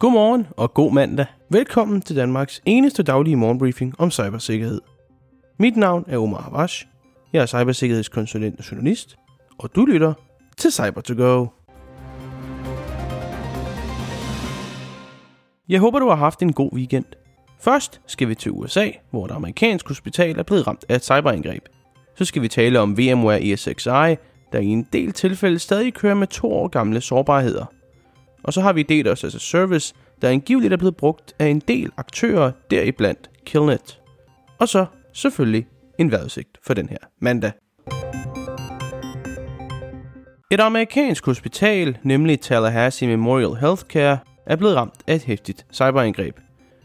Godmorgen og god mandag. Velkommen til Danmarks eneste daglige morgenbriefing om cybersikkerhed. Mit navn er Omar Havash. Jeg er cybersikkerhedskonsulent og journalist, og du lytter til cyber to go Jeg håber, du har haft en god weekend. Først skal vi til USA, hvor et amerikansk hospital er blevet ramt af et cyberangreb. Så skal vi tale om VMware ESXi, der i en del tilfælde stadig kører med to år gamle sårbarheder. Og så har vi DDoS as a Service, der angiveligt er blevet brugt af en del aktører, deriblandt Killnet. Og så selvfølgelig en vejrudsigt for den her mandag. Et amerikansk hospital, nemlig Tallahassee Memorial Healthcare, er blevet ramt af et hæftigt cyberangreb.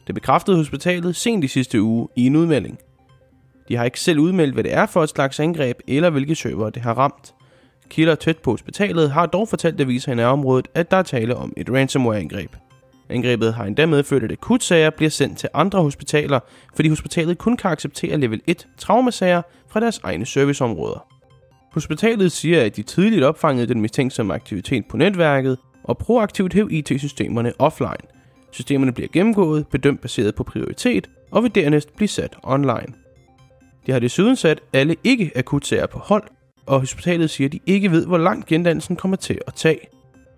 Det bekræftede hospitalet sent i sidste uge i en udmelding. De har ikke selv udmeldt, hvad det er for et slags angreb, eller hvilke server det har ramt. Kilder tæt på hospitalet har dog fortalt aviser i nærområdet, at der er tale om et ransomware-angreb. Angrebet har endda medført, at akutsager bliver sendt til andre hospitaler, fordi hospitalet kun kan acceptere level 1 traumasager fra deres egne serviceområder. Hospitalet siger, at de tidligt opfangede den mistænksomme aktivitet på netværket og proaktivt hæv IT-systemerne offline. Systemerne bliver gennemgået, bedømt baseret på prioritet og vil dernæst blive sat online. De har desuden sat alle ikke akutsager på hold, og hospitalet siger, at de ikke ved, hvor langt gendannelsen kommer til at tage.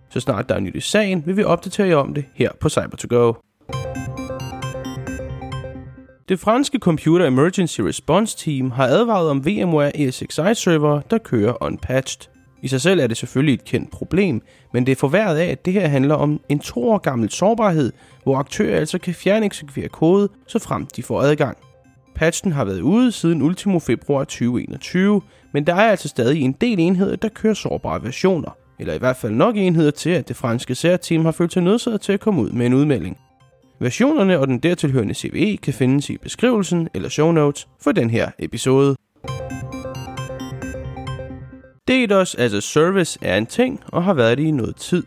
Så snart der er nyt i sagen, vil vi opdatere jer om det her på Cyber2Go. Det franske Computer Emergency Response Team har advaret om VMware ESXi-server, der kører unpatched. I sig selv er det selvfølgelig et kendt problem, men det er forværret af, at det her handler om en to år gammel sårbarhed, hvor aktører altså kan fjerne eksekvere kode, så frem de får adgang. Patchen har været ude siden ultimo februar 2021, men der er altså stadig en del enheder, der kører sårbare versioner. Eller i hvert fald nok enheder til, at det franske særteam har følt sig nødsaget til at komme ud med en udmelding. Versionerne og den dertilhørende CVE kan findes i beskrivelsen eller show notes for den her episode. DDoS altså service er en ting og har været det i noget tid.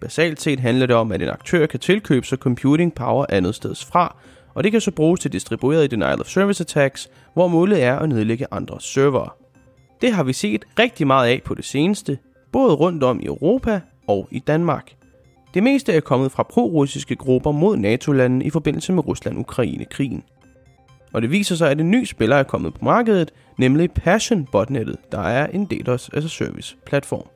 Basalt set handler det om, at en aktør kan tilkøbe sig computing power andet steds fra, og det kan så bruges til distribueret denial of service attacks, hvor målet er at nedlægge andre servere. Det har vi set rigtig meget af på det seneste, både rundt om i Europa og i Danmark. Det meste er kommet fra pro-russiske grupper mod NATO-landene i forbindelse med Rusland-Ukraine-krigen. Og det viser sig, at en ny spiller er kommet på markedet, nemlig Passion botnettet, der er en DDoS as a service platform.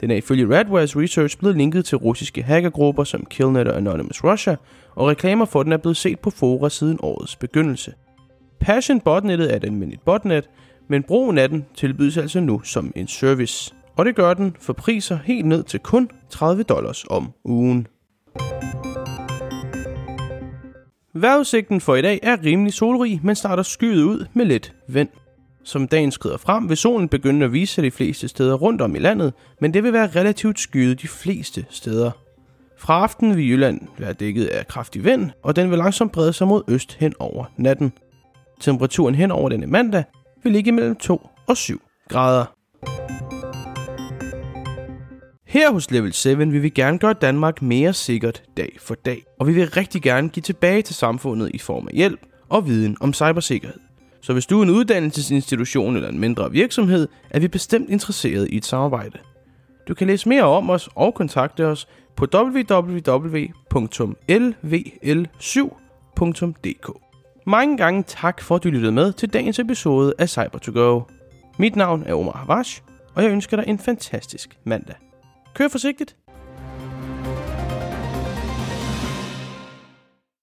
Den er ifølge Radwares Research blevet linket til russiske hackergrupper som Killnet og Anonymous Russia, og reklamer for den er blevet set på fora siden årets begyndelse. Passion botnettet er et almindeligt botnet, men brugen af den tilbydes altså nu som en service. Og det gør den for priser helt ned til kun 30 dollars om ugen. Vejrudsigten for i dag er rimelig solrig, men starter skyet ud med lidt vind. Som dagen skrider frem, vil solen begynde at vise sig de fleste steder rundt om i landet, men det vil være relativt skyet de fleste steder. Fra aftenen vil Jylland være dækket af kraftig vind, og den vil langsomt brede sig mod øst hen over natten. Temperaturen hen over denne mandag vil ligge mellem 2 og 7 grader. Her hos Level 7 vil vi gerne gøre Danmark mere sikkert dag for dag, og vi vil rigtig gerne give tilbage til samfundet i form af hjælp og viden om cybersikkerhed. Så hvis du er en uddannelsesinstitution eller en mindre virksomhed, er vi bestemt interesseret i et samarbejde. Du kan læse mere om os og kontakte os på www.lvl7.dk. Mange gange tak for, at du lyttede med til dagens episode af cyber to go Mit navn er Omar Havash, og jeg ønsker dig en fantastisk mandag. Kør forsigtigt.